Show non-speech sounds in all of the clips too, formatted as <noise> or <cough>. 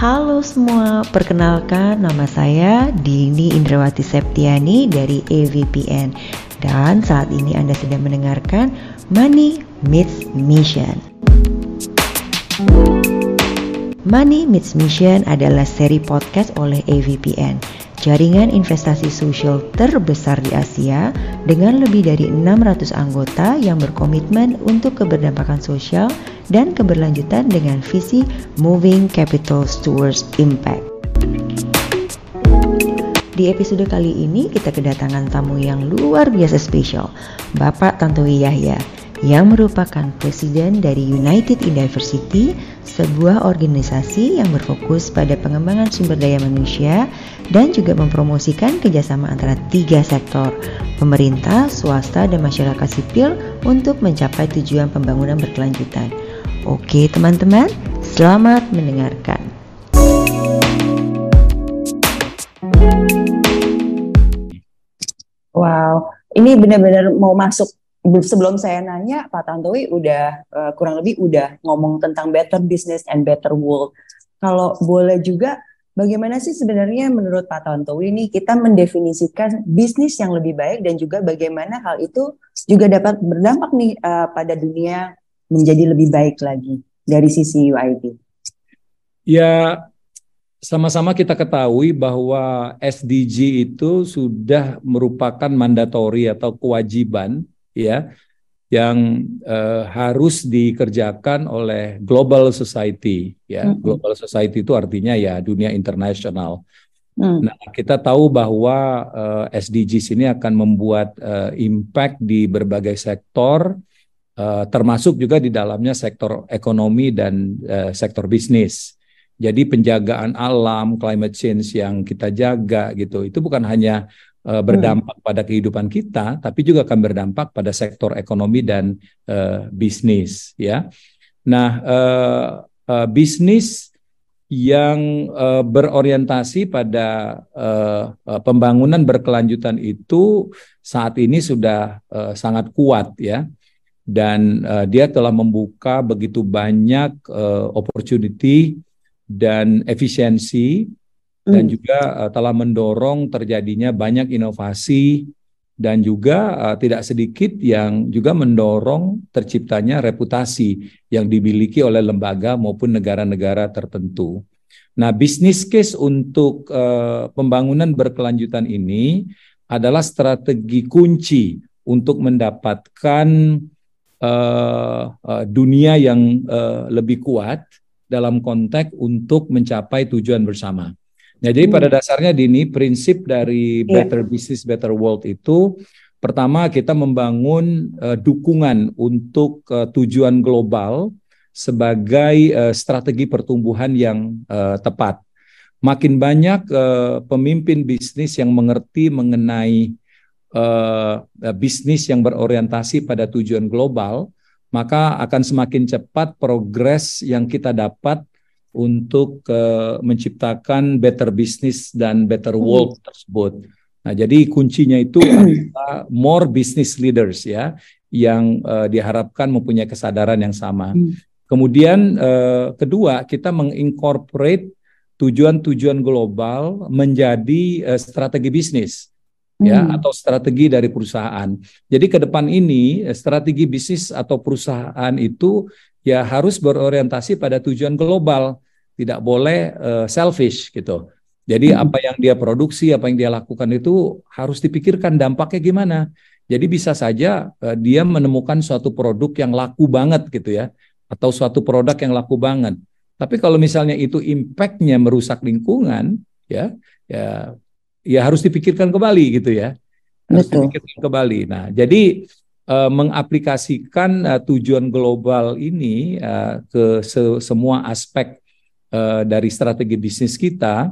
Halo semua, perkenalkan nama saya Dini Indrawati Septiani dari AVPN dan saat ini Anda sedang mendengarkan Money Meets Mission. Money Meets Mission adalah seri podcast oleh AVPN, jaringan investasi sosial terbesar di Asia dengan lebih dari 600 anggota yang berkomitmen untuk keberdampakan sosial dan keberlanjutan dengan visi Moving Capital Towards Impact. Di episode kali ini kita kedatangan tamu yang luar biasa spesial, Bapak Tantowi Yahya yang merupakan presiden dari United in Diversity, sebuah organisasi yang berfokus pada pengembangan sumber daya manusia dan juga mempromosikan kerjasama antara tiga sektor, pemerintah, swasta, dan masyarakat sipil untuk mencapai tujuan pembangunan berkelanjutan. Oke teman-teman, selamat mendengarkan. Wow, ini benar-benar mau masuk sebelum saya nanya Pak Tantowi udah uh, kurang lebih udah ngomong tentang better business and better world. Kalau boleh juga bagaimana sih sebenarnya menurut Pak Tantowi ini kita mendefinisikan bisnis yang lebih baik dan juga bagaimana hal itu juga dapat berdampak nih uh, pada dunia menjadi lebih baik lagi dari sisi UID. Ya sama-sama kita ketahui bahwa SDG itu sudah merupakan mandatori atau kewajiban ya yang uh, harus dikerjakan oleh global society ya mm -hmm. global society itu artinya ya dunia internasional mm. nah kita tahu bahwa uh, eh, SDGs ini akan membuat uh, impact di berbagai sektor uh, termasuk juga di dalamnya sektor ekonomi dan uh, sektor bisnis jadi penjagaan alam climate change yang kita jaga gitu itu bukan hanya uh, berdampak hmm. pada kehidupan kita, tapi juga akan berdampak pada sektor ekonomi dan uh, bisnis. Ya, nah uh, uh, bisnis yang uh, berorientasi pada uh, uh, pembangunan berkelanjutan itu saat ini sudah uh, sangat kuat ya dan uh, dia telah membuka begitu banyak uh, opportunity dan efisiensi dan hmm. juga uh, telah mendorong terjadinya banyak inovasi dan juga uh, tidak sedikit yang juga mendorong terciptanya reputasi yang dimiliki oleh lembaga maupun negara-negara tertentu. Nah, bisnis case untuk uh, pembangunan berkelanjutan ini adalah strategi kunci untuk mendapatkan uh, uh, dunia yang uh, lebih kuat dalam konteks untuk mencapai tujuan bersama. Nah, jadi hmm. pada dasarnya Dini prinsip dari yeah. Better Business Better World itu pertama kita membangun uh, dukungan untuk uh, tujuan global sebagai uh, strategi pertumbuhan yang uh, tepat. Makin banyak uh, pemimpin bisnis yang mengerti mengenai uh, bisnis yang berorientasi pada tujuan global, maka akan semakin cepat progres yang kita dapat untuk uh, menciptakan better business dan better hmm. world hmm. tersebut. Nah, jadi kuncinya itu <clears throat> adalah more business leaders ya yang uh, diharapkan mempunyai kesadaran yang sama. Hmm. Kemudian uh, kedua, kita mengincorporate tujuan-tujuan global menjadi uh, strategi bisnis ya hmm. atau strategi dari perusahaan. Jadi ke depan ini strategi bisnis atau perusahaan itu ya harus berorientasi pada tujuan global, tidak boleh uh, selfish gitu. Jadi hmm. apa yang dia produksi, apa yang dia lakukan itu harus dipikirkan dampaknya gimana. Jadi bisa saja uh, dia menemukan suatu produk yang laku banget gitu ya, atau suatu produk yang laku banget. Tapi kalau misalnya itu impactnya merusak lingkungan, ya, ya, ya harus dipikirkan kembali gitu ya, harus Betul. dipikirkan kembali. Nah, jadi uh, mengaplikasikan uh, tujuan global ini uh, ke se semua aspek uh, dari strategi bisnis kita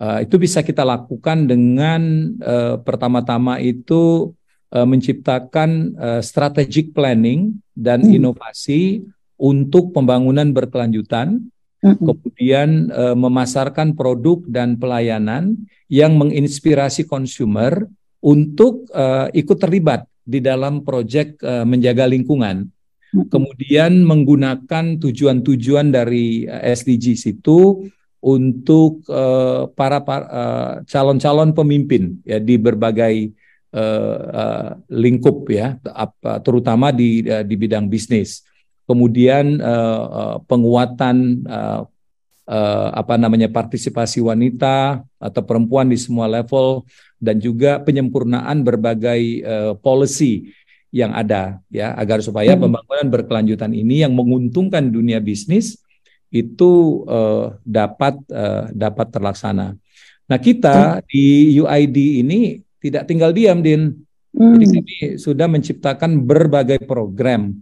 uh, itu bisa kita lakukan dengan uh, pertama-tama itu uh, menciptakan uh, strategic planning dan hmm. inovasi untuk pembangunan berkelanjutan hmm. kemudian uh, memasarkan produk dan pelayanan yang menginspirasi konsumer untuk uh, ikut terlibat di dalam proyek uh, menjaga lingkungan. Kemudian menggunakan tujuan-tujuan dari SDGs itu untuk uh, para, para uh, calon-calon pemimpin ya di berbagai uh, uh, lingkup ya, terutama di uh, di bidang bisnis. Kemudian uh, uh, penguatan uh, uh, apa namanya partisipasi wanita atau perempuan di semua level dan juga penyempurnaan berbagai uh, policy yang ada ya agar supaya hmm. pembangunan berkelanjutan ini yang menguntungkan dunia bisnis itu uh, dapat uh, dapat terlaksana. Nah kita hmm. di UID ini tidak tinggal diam, Din. Hmm. Jadi kami sudah menciptakan berbagai program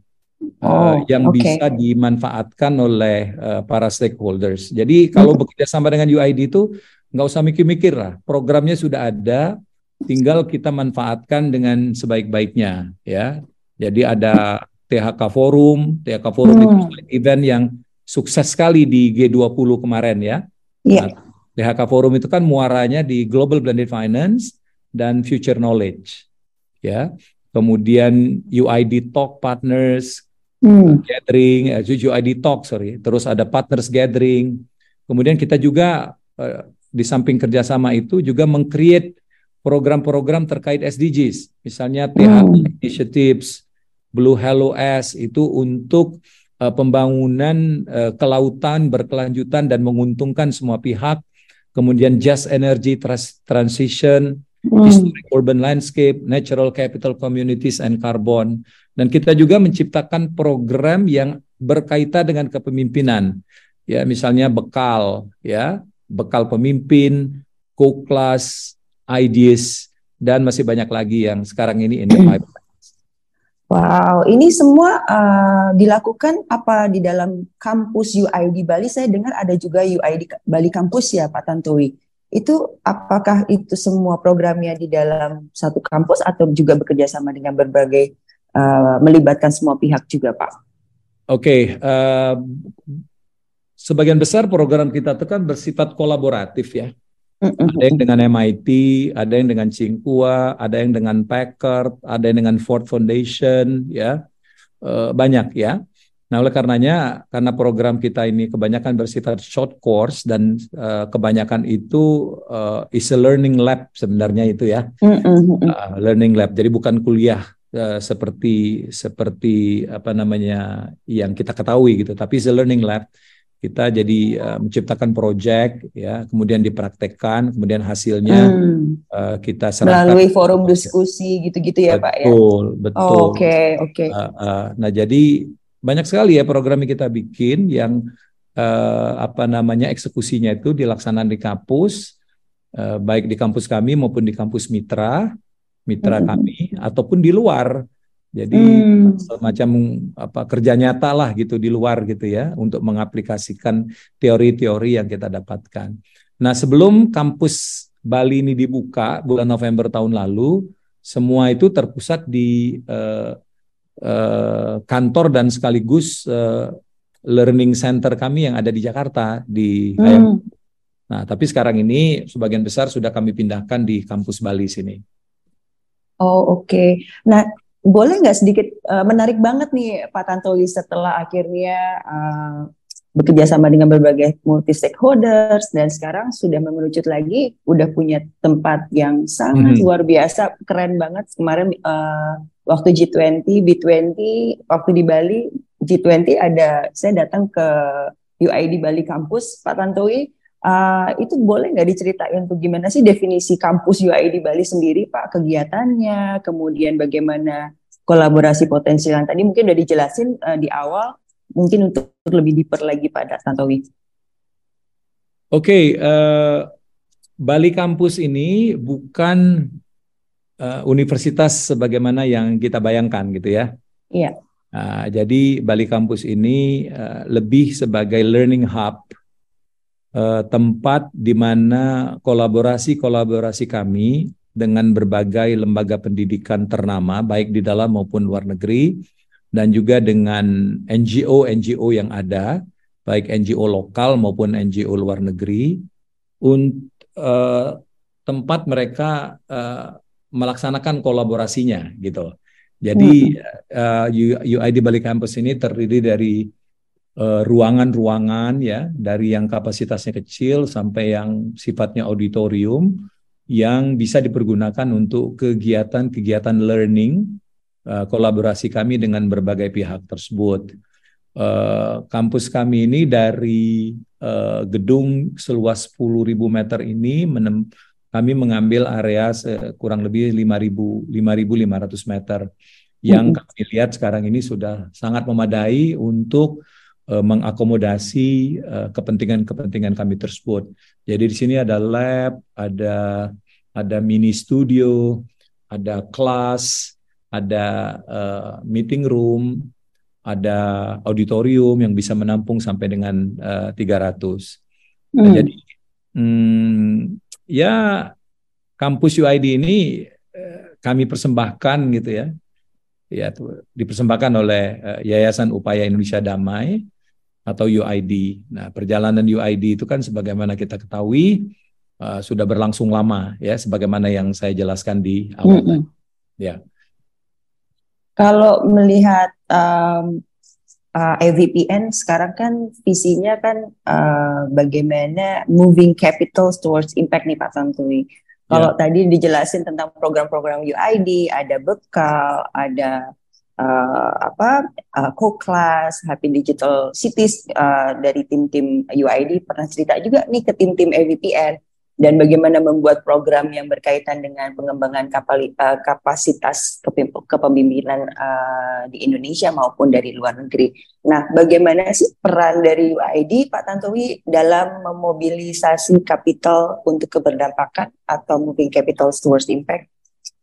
uh, yang okay. bisa dimanfaatkan oleh uh, para stakeholders. Jadi kalau hmm. bekerja sama dengan UID itu nggak usah mikir-mikir lah, programnya sudah ada, tinggal kita manfaatkan dengan sebaik-baiknya, ya. Jadi ada THK Forum, THK Forum hmm. itu event yang sukses sekali di G20 kemarin ya. Yeah. Nah, DHK Forum itu kan muaranya di Global Blended Finance dan Future Knowledge. Ya. Kemudian UID Talk Partners hmm. Gathering, eh, UID Talk sorry. Terus ada Partners Gathering. Kemudian kita juga eh, di samping kerjasama itu juga mengcreate program-program terkait SDGs. Misalnya THK hmm. Initiatives, Blue Hello S itu untuk uh, pembangunan uh, kelautan berkelanjutan dan menguntungkan semua pihak, kemudian just energy trans transition. Historic urban landscape, natural capital communities and carbon. Dan kita juga menciptakan program yang berkaitan dengan kepemimpinan. Ya, misalnya bekal, ya, bekal pemimpin, co-class, ideas dan masih banyak lagi yang sekarang ini in the pipeline. Wow, ini semua uh, dilakukan apa di dalam kampus UID Bali? Saya dengar ada juga UID Bali kampus ya, Pak Tantowi. Itu apakah itu semua programnya di dalam satu kampus atau juga bekerja sama dengan berbagai uh, melibatkan semua pihak juga, Pak? Oke, okay, uh, sebagian besar program kita itu kan bersifat kolaboratif ya. Ada yang dengan MIT, ada yang dengan Tsinghua, ada yang dengan Packard, ada yang dengan Ford Foundation, ya e, banyak ya. Nah oleh karenanya karena program kita ini kebanyakan bersifat short course dan e, kebanyakan itu e, is a learning lab sebenarnya itu ya, uh, learning lab. Jadi bukan kuliah uh, seperti seperti apa namanya yang kita ketahui gitu, tapi is a learning lab. Kita jadi uh, menciptakan proyek ya kemudian dipraktekkan kemudian hasilnya hmm. uh, kita serahkan melalui forum diskusi gitu-gitu ya betul, pak ya? Betul betul. Oke oke. Okay. uh, uh, nah jadi banyak sekali ya program yang kita bikin yang uh, apa namanya eksekusinya itu dilaksanakan di kampus uh, baik di kampus kami maupun di kampus mitra mitra hmm. kami ataupun di luar jadi hmm. semacam apa kerja nyata lah gitu di luar gitu ya untuk mengaplikasikan teori-teori yang kita dapatkan. Nah sebelum kampus Bali ini dibuka bulan November tahun lalu, semua itu terpusat di uh, uh, kantor dan sekaligus uh, learning center kami yang ada di Jakarta di hmm. Nah tapi sekarang ini sebagian besar sudah kami pindahkan di kampus Bali sini. Oh oke. Okay. Nah boleh nggak sedikit uh, menarik banget nih Pak Tantowi setelah akhirnya uh, bekerja sama dengan berbagai multi stakeholders dan sekarang sudah mengerucut lagi udah punya tempat yang sangat hmm. luar biasa keren banget. Kemarin uh, waktu G20 B20 waktu di Bali G20 ada saya datang ke UID Bali kampus Pak Tantowi. Uh, itu boleh nggak diceritain tuh gimana sih definisi kampus UI di Bali sendiri Pak? Kegiatannya, kemudian bagaimana kolaborasi potensial yang tadi mungkin udah dijelasin uh, di awal, mungkin untuk lebih deeper lagi Pak Tantowi. Oke, okay, uh, eh, Bali kampus ini bukan uh, universitas sebagaimana yang kita bayangkan gitu ya. Iya. Uh, jadi Bali kampus ini uh, lebih sebagai learning hub uh, tempat di mana kolaborasi-kolaborasi kami dengan berbagai lembaga pendidikan ternama baik di dalam maupun luar negeri dan juga dengan NGO-NGO yang ada baik NGO lokal maupun NGO luar negeri untuk uh, eh, tempat mereka uh, melaksanakan kolaborasinya gitu. Jadi uh, eh, UID Bali Campus ini terdiri dari ruangan-ruangan ya dari yang kapasitasnya kecil sampai yang sifatnya auditorium yang bisa dipergunakan untuk kegiatan-kegiatan learning uh, kolaborasi kami dengan berbagai pihak tersebut. Uh, kampus kami ini dari uh, gedung seluas 10.000 meter ini menem kami mengambil area kurang lebih 5.500 meter yang kami lihat sekarang ini sudah sangat memadai untuk uh, mengakomodasi kepentingan-kepentingan uh, kami tersebut. Jadi di sini ada lab, ada ada mini studio, ada kelas, ada uh, meeting room, ada auditorium yang bisa menampung sampai dengan uh, 300. Hmm. Nah, jadi hmm, ya kampus UID ini uh, kami persembahkan gitu ya. Ya, dipersembahkan oleh uh, Yayasan Upaya Indonesia Damai atau UID. Nah, perjalanan UID itu kan sebagaimana kita ketahui uh, sudah berlangsung lama ya sebagaimana yang saya jelaskan di awal. Mm -hmm. Ya. Kalau melihat um, uh, EVPN sekarang kan visinya kan uh, bagaimana moving capital towards impact nih Pak Tantowi. Kalau yeah. tadi dijelasin tentang program-program UID, ada bekal, ada uh, apa uh, co-class, Happy Digital Cities uh, dari tim-tim UID pernah cerita juga nih ke tim-tim EVPN dan bagaimana membuat program yang berkaitan dengan pengembangan eh, kapasitas kepemimpinan uh, di Indonesia maupun dari luar negeri. Nah, bagaimana sih peran dari UID Pak Tantowi dalam memobilisasi kapital untuk keberdampakan atau moving capital towards impact?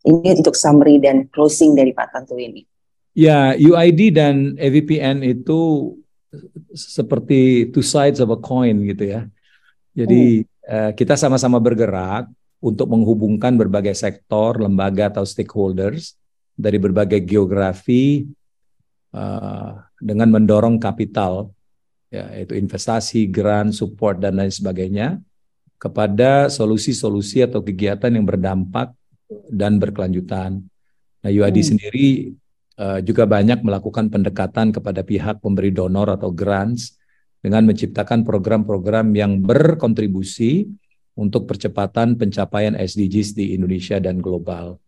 Ini untuk summary dan closing dari Pak Tantowi ini. Ya, UID dan EVPN itu seperti two sides of a coin gitu ya. Jadi hmm kita sama-sama bergerak untuk menghubungkan berbagai sektor, lembaga atau stakeholders dari berbagai geografi uh, dengan mendorong kapital, ya, yaitu investasi, grant, support dan lain sebagainya kepada solusi-solusi atau kegiatan yang berdampak dan berkelanjutan. Nah, UAD hmm. sendiri uh, juga banyak melakukan pendekatan kepada pihak pemberi donor atau grants dengan menciptakan program-program yang berkontribusi untuk percepatan pencapaian SDGs di Indonesia dan global.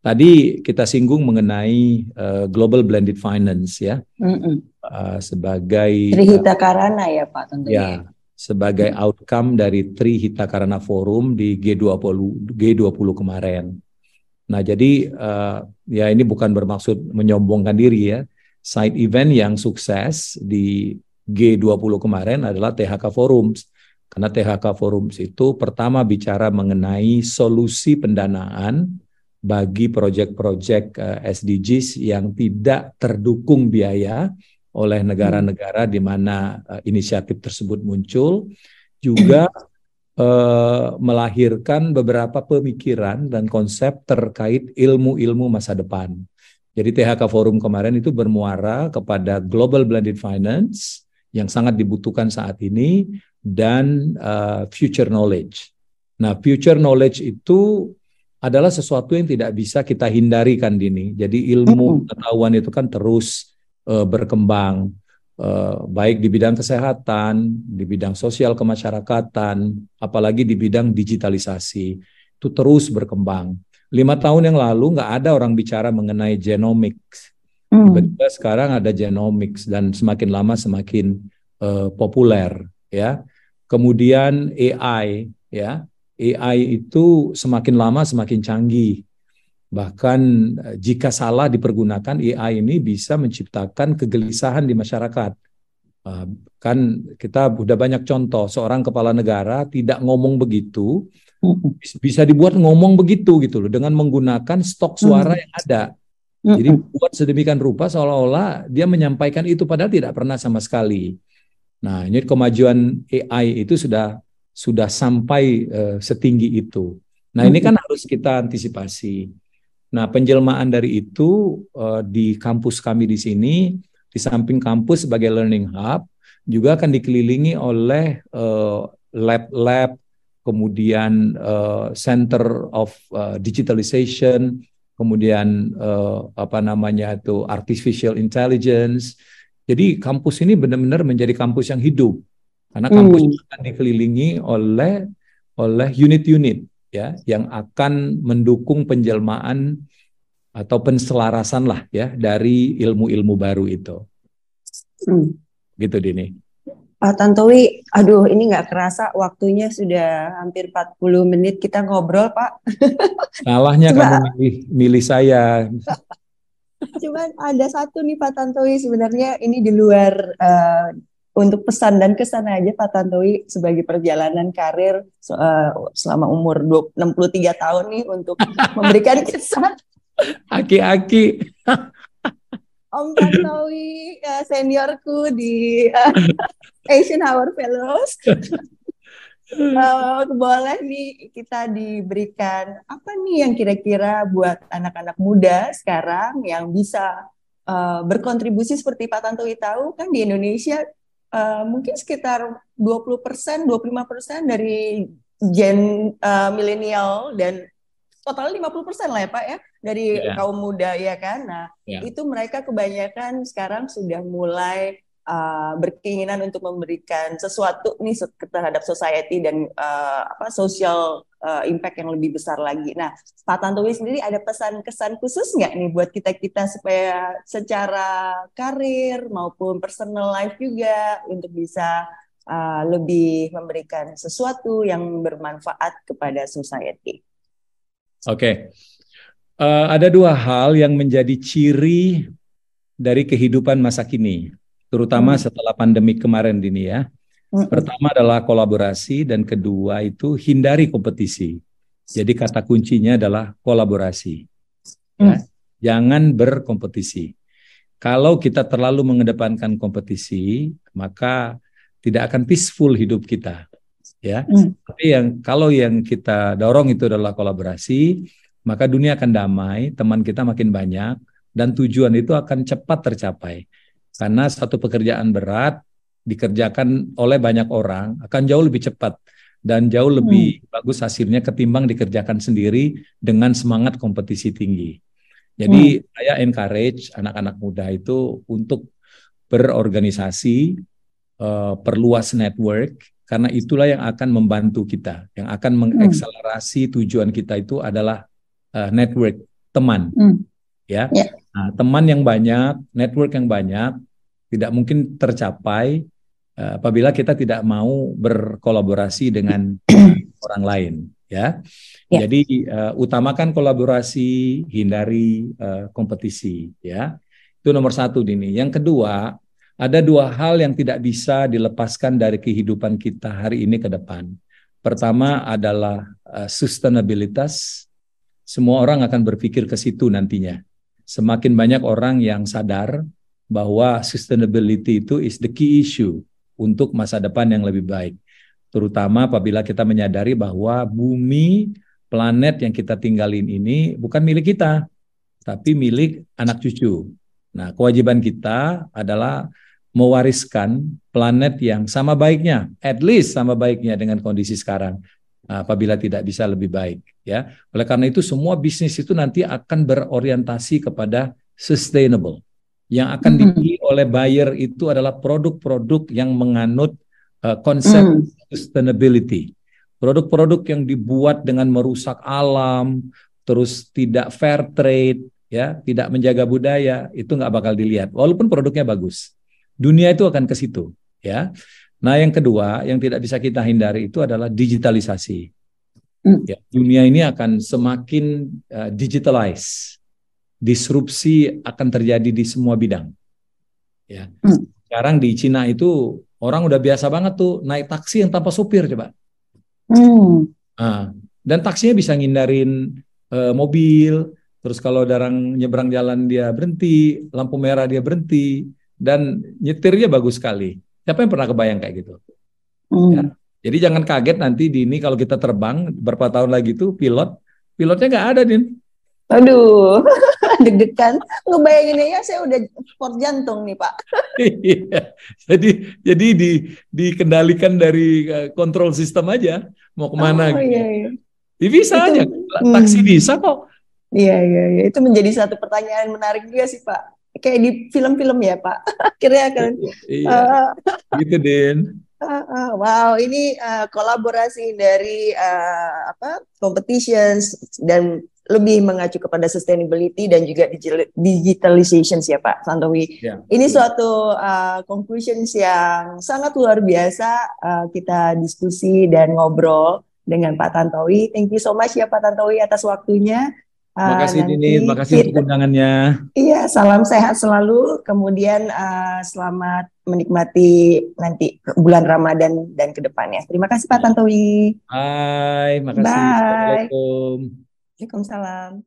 Tadi kita singgung mengenai uh, Global Blended Finance ya, mm -mm. Uh, sebagai Trihita Karana ya Pak tentunya. Ya, sebagai mm. outcome dari Trihita Karana Forum di G20 G20 kemarin. Nah jadi uh, ya ini bukan bermaksud menyombongkan diri ya. Side event yang sukses di G20 kemarin adalah THK Forums. Karena THK Forums itu pertama bicara mengenai solusi pendanaan bagi proyek-proyek eh, SDGs yang tidak terdukung biaya oleh negara-negara di mana uh, inisiatif tersebut muncul, juga uh, <clears throat> melahirkan beberapa pemikiran dan konsep terkait ilmu-ilmu masa depan. Jadi THK Forum kemarin itu bermuara kepada Global Blended Finance, yang sangat dibutuhkan saat ini dan uh, future knowledge. Nah, future knowledge itu adalah sesuatu yang tidak bisa kita hindari kan Dini. Jadi ilmu pengetahuan itu kan terus uh, berkembang uh, baik di bidang kesehatan, di bidang sosial kemasyarakatan, apalagi di bidang digitalisasi itu terus berkembang. Lima tahun yang lalu nggak ada orang bicara mengenai genomics Hmm. Tiba-tiba sekarang ada genomics dan semakin lama semakin uh, populer ya. Kemudian AI ya. AI itu semakin lama semakin canggih. Bahkan uh, jika salah dipergunakan AI ini bisa menciptakan kegelisahan di masyarakat. Uh, kan kita udah banyak contoh seorang kepala negara tidak ngomong begitu hmm. bisa dibuat ngomong begitu gitu loh dengan menggunakan stok suara hmm. yang ada jadi buat sedemikian rupa seolah-olah dia menyampaikan itu padahal tidak pernah sama sekali. Nah, ini kemajuan AI itu sudah sudah sampai uh, setinggi itu. Nah, ini kan harus kita antisipasi. Nah, penjelmaan dari itu uh, di kampus kami di sini, di samping kampus sebagai learning hub, juga akan dikelilingi oleh uh, lab-lab, kemudian uh, Center of uh, Digitalization, kemudian uh, apa namanya itu artificial intelligence, Jadi kampus ini benar-benar menjadi kampus yang hidup karena kampus hmm. akan dikelilingi oleh oleh unit-unit ya yang akan mendukung penjelmaan atau penselarasan lah ya dari ilmu-ilmu baru itu. Hmm. Gitu Dini. Pak Tantowi, aduh ini nggak kerasa waktunya sudah hampir 40 menit kita ngobrol Pak. <laughs> Salahnya kamu milih, milih saya. <laughs> Cuman ada satu nih Pak Tantowi sebenarnya ini di luar uh, untuk pesan dan kesan aja Pak Tantowi sebagai perjalanan karir uh, selama umur 20, 63 tahun nih untuk <laughs> memberikan kesan. Aki-aki. Om Tantowi uh, seniorku di uh, Asian Hour Fellows. uh, <laughs> boleh nih kita diberikan apa nih yang kira-kira buat anak-anak muda sekarang yang bisa uh, berkontribusi seperti Pak Tantowi tahu kan di Indonesia uh, mungkin sekitar 20 persen, 25 persen dari gen uh, milenial dan totalnya 50 persen lah ya Pak ya dari yeah. kaum muda ya kan. Nah yeah. itu mereka kebanyakan sekarang sudah mulai uh, berkeinginan untuk memberikan sesuatu nih terhadap society dan uh, apa social uh, impact yang lebih besar lagi. Nah, Pak Tantowi sendiri ada pesan-kesan khusus nggak nih buat kita-kita supaya secara karir maupun personal life juga untuk bisa uh, lebih memberikan sesuatu yang bermanfaat kepada society? Oke, okay. uh, ada dua hal yang menjadi ciri dari kehidupan masa kini terutama hmm. setelah pandemi kemarin ini ya. Hmm. Pertama adalah kolaborasi dan kedua itu hindari kompetisi. Jadi kata kuncinya adalah kolaborasi. Ya. Hmm. Jangan berkompetisi. Kalau kita terlalu mengedepankan kompetisi, maka tidak akan peaceful hidup kita. Ya. Hmm. Tapi yang kalau yang kita dorong itu adalah kolaborasi, maka dunia akan damai, teman kita makin banyak dan tujuan itu akan cepat tercapai. Karena satu pekerjaan berat dikerjakan oleh banyak orang akan jauh lebih cepat dan jauh lebih hmm. bagus hasilnya ketimbang dikerjakan sendiri dengan semangat kompetisi tinggi. Jadi hmm. saya encourage anak-anak muda itu untuk berorganisasi, uh, perluas network, karena itulah yang akan membantu kita, yang akan hmm. mengakselerasi tujuan kita itu adalah uh, network teman, hmm. ya. Yeah. Nah, teman yang banyak, network yang banyak tidak mungkin tercapai uh, apabila kita tidak mau berkolaborasi dengan <clears throat> orang lain ya. ya. Jadi uh, utamakan kolaborasi, hindari uh, kompetisi ya. Itu nomor satu Dini. Yang kedua, ada dua hal yang tidak bisa dilepaskan dari kehidupan kita hari ini ke depan. Pertama adalah uh, sustainabilitas. Semua orang akan berpikir ke situ nantinya. Semakin banyak orang yang sadar bahwa sustainability itu is the key issue untuk masa depan yang lebih baik. Terutama apabila kita menyadari bahwa bumi, planet yang kita tinggalin ini bukan milik kita, tapi milik anak cucu. Nah, kewajiban kita adalah mewariskan planet yang sama baiknya, at least sama baiknya dengan kondisi sekarang. Nah, apabila tidak bisa lebih baik, ya. Oleh karena itu semua bisnis itu nanti akan berorientasi kepada sustainable yang akan mm dibeli oleh buyer itu adalah produk-produk yang menganut uh, konsep mm. sustainability. Produk-produk yang dibuat dengan merusak alam, terus tidak fair trade, ya, tidak menjaga budaya, itu nggak bakal dilihat. Walaupun produknya bagus, dunia itu akan ke situ, ya. Nah, yang kedua yang tidak bisa kita hindari itu adalah digitalisasi. Mm. Ya, dunia ini akan semakin uh, digitalize disrupsi akan terjadi di semua bidang. Ya. Hmm. Sekarang di Cina itu orang udah biasa banget tuh naik taksi yang tanpa supir coba. Hmm. Nah, dan taksinya bisa ngindarin uh, mobil, terus kalau darang nyebrang jalan dia berhenti, lampu merah dia berhenti, dan nyetirnya bagus sekali. Siapa yang pernah kebayang kayak gitu? Hmm. Ya. Jadi jangan kaget nanti di ini kalau kita terbang berapa tahun lagi tuh pilot, pilotnya nggak ada din. Aduh, <laughs> deg-degan. Ngebayanginnya ya saya udah sport jantung nih Pak. <laughs> iya. Jadi jadi di dikendalikan dari eh, kontrol sistem aja mau ke mana oh, gitu. Iya, iya. Ya, bisa itu, aja. Taksi hmm. bisa kok. Iya iya iya. Itu menjadi satu pertanyaan menarik juga sih Pak. Kayak di film-film ya Pak. <laughs> Akhirnya kan. Iya. Uh, gitu Din. Uh, uh, wow, ini uh, kolaborasi dari uh, apa competitions dan lebih mengacu kepada sustainability dan juga digitalization ya Pak Santowi. Yeah. Ini suatu uh, conclusions yang sangat luar biasa uh, kita diskusi dan ngobrol dengan Pak Tantowi. Thank you so much ya Pak Tantowi atas waktunya. Terima ah, kasih Dini, terima kasih untuk undangannya. Iya, salam sehat selalu. Kemudian uh, selamat menikmati nanti bulan Ramadan dan ke depannya. Terima kasih Pak Tantowi. Hai, makasih. Bye. Assalamualaikum. Waalaikumsalam.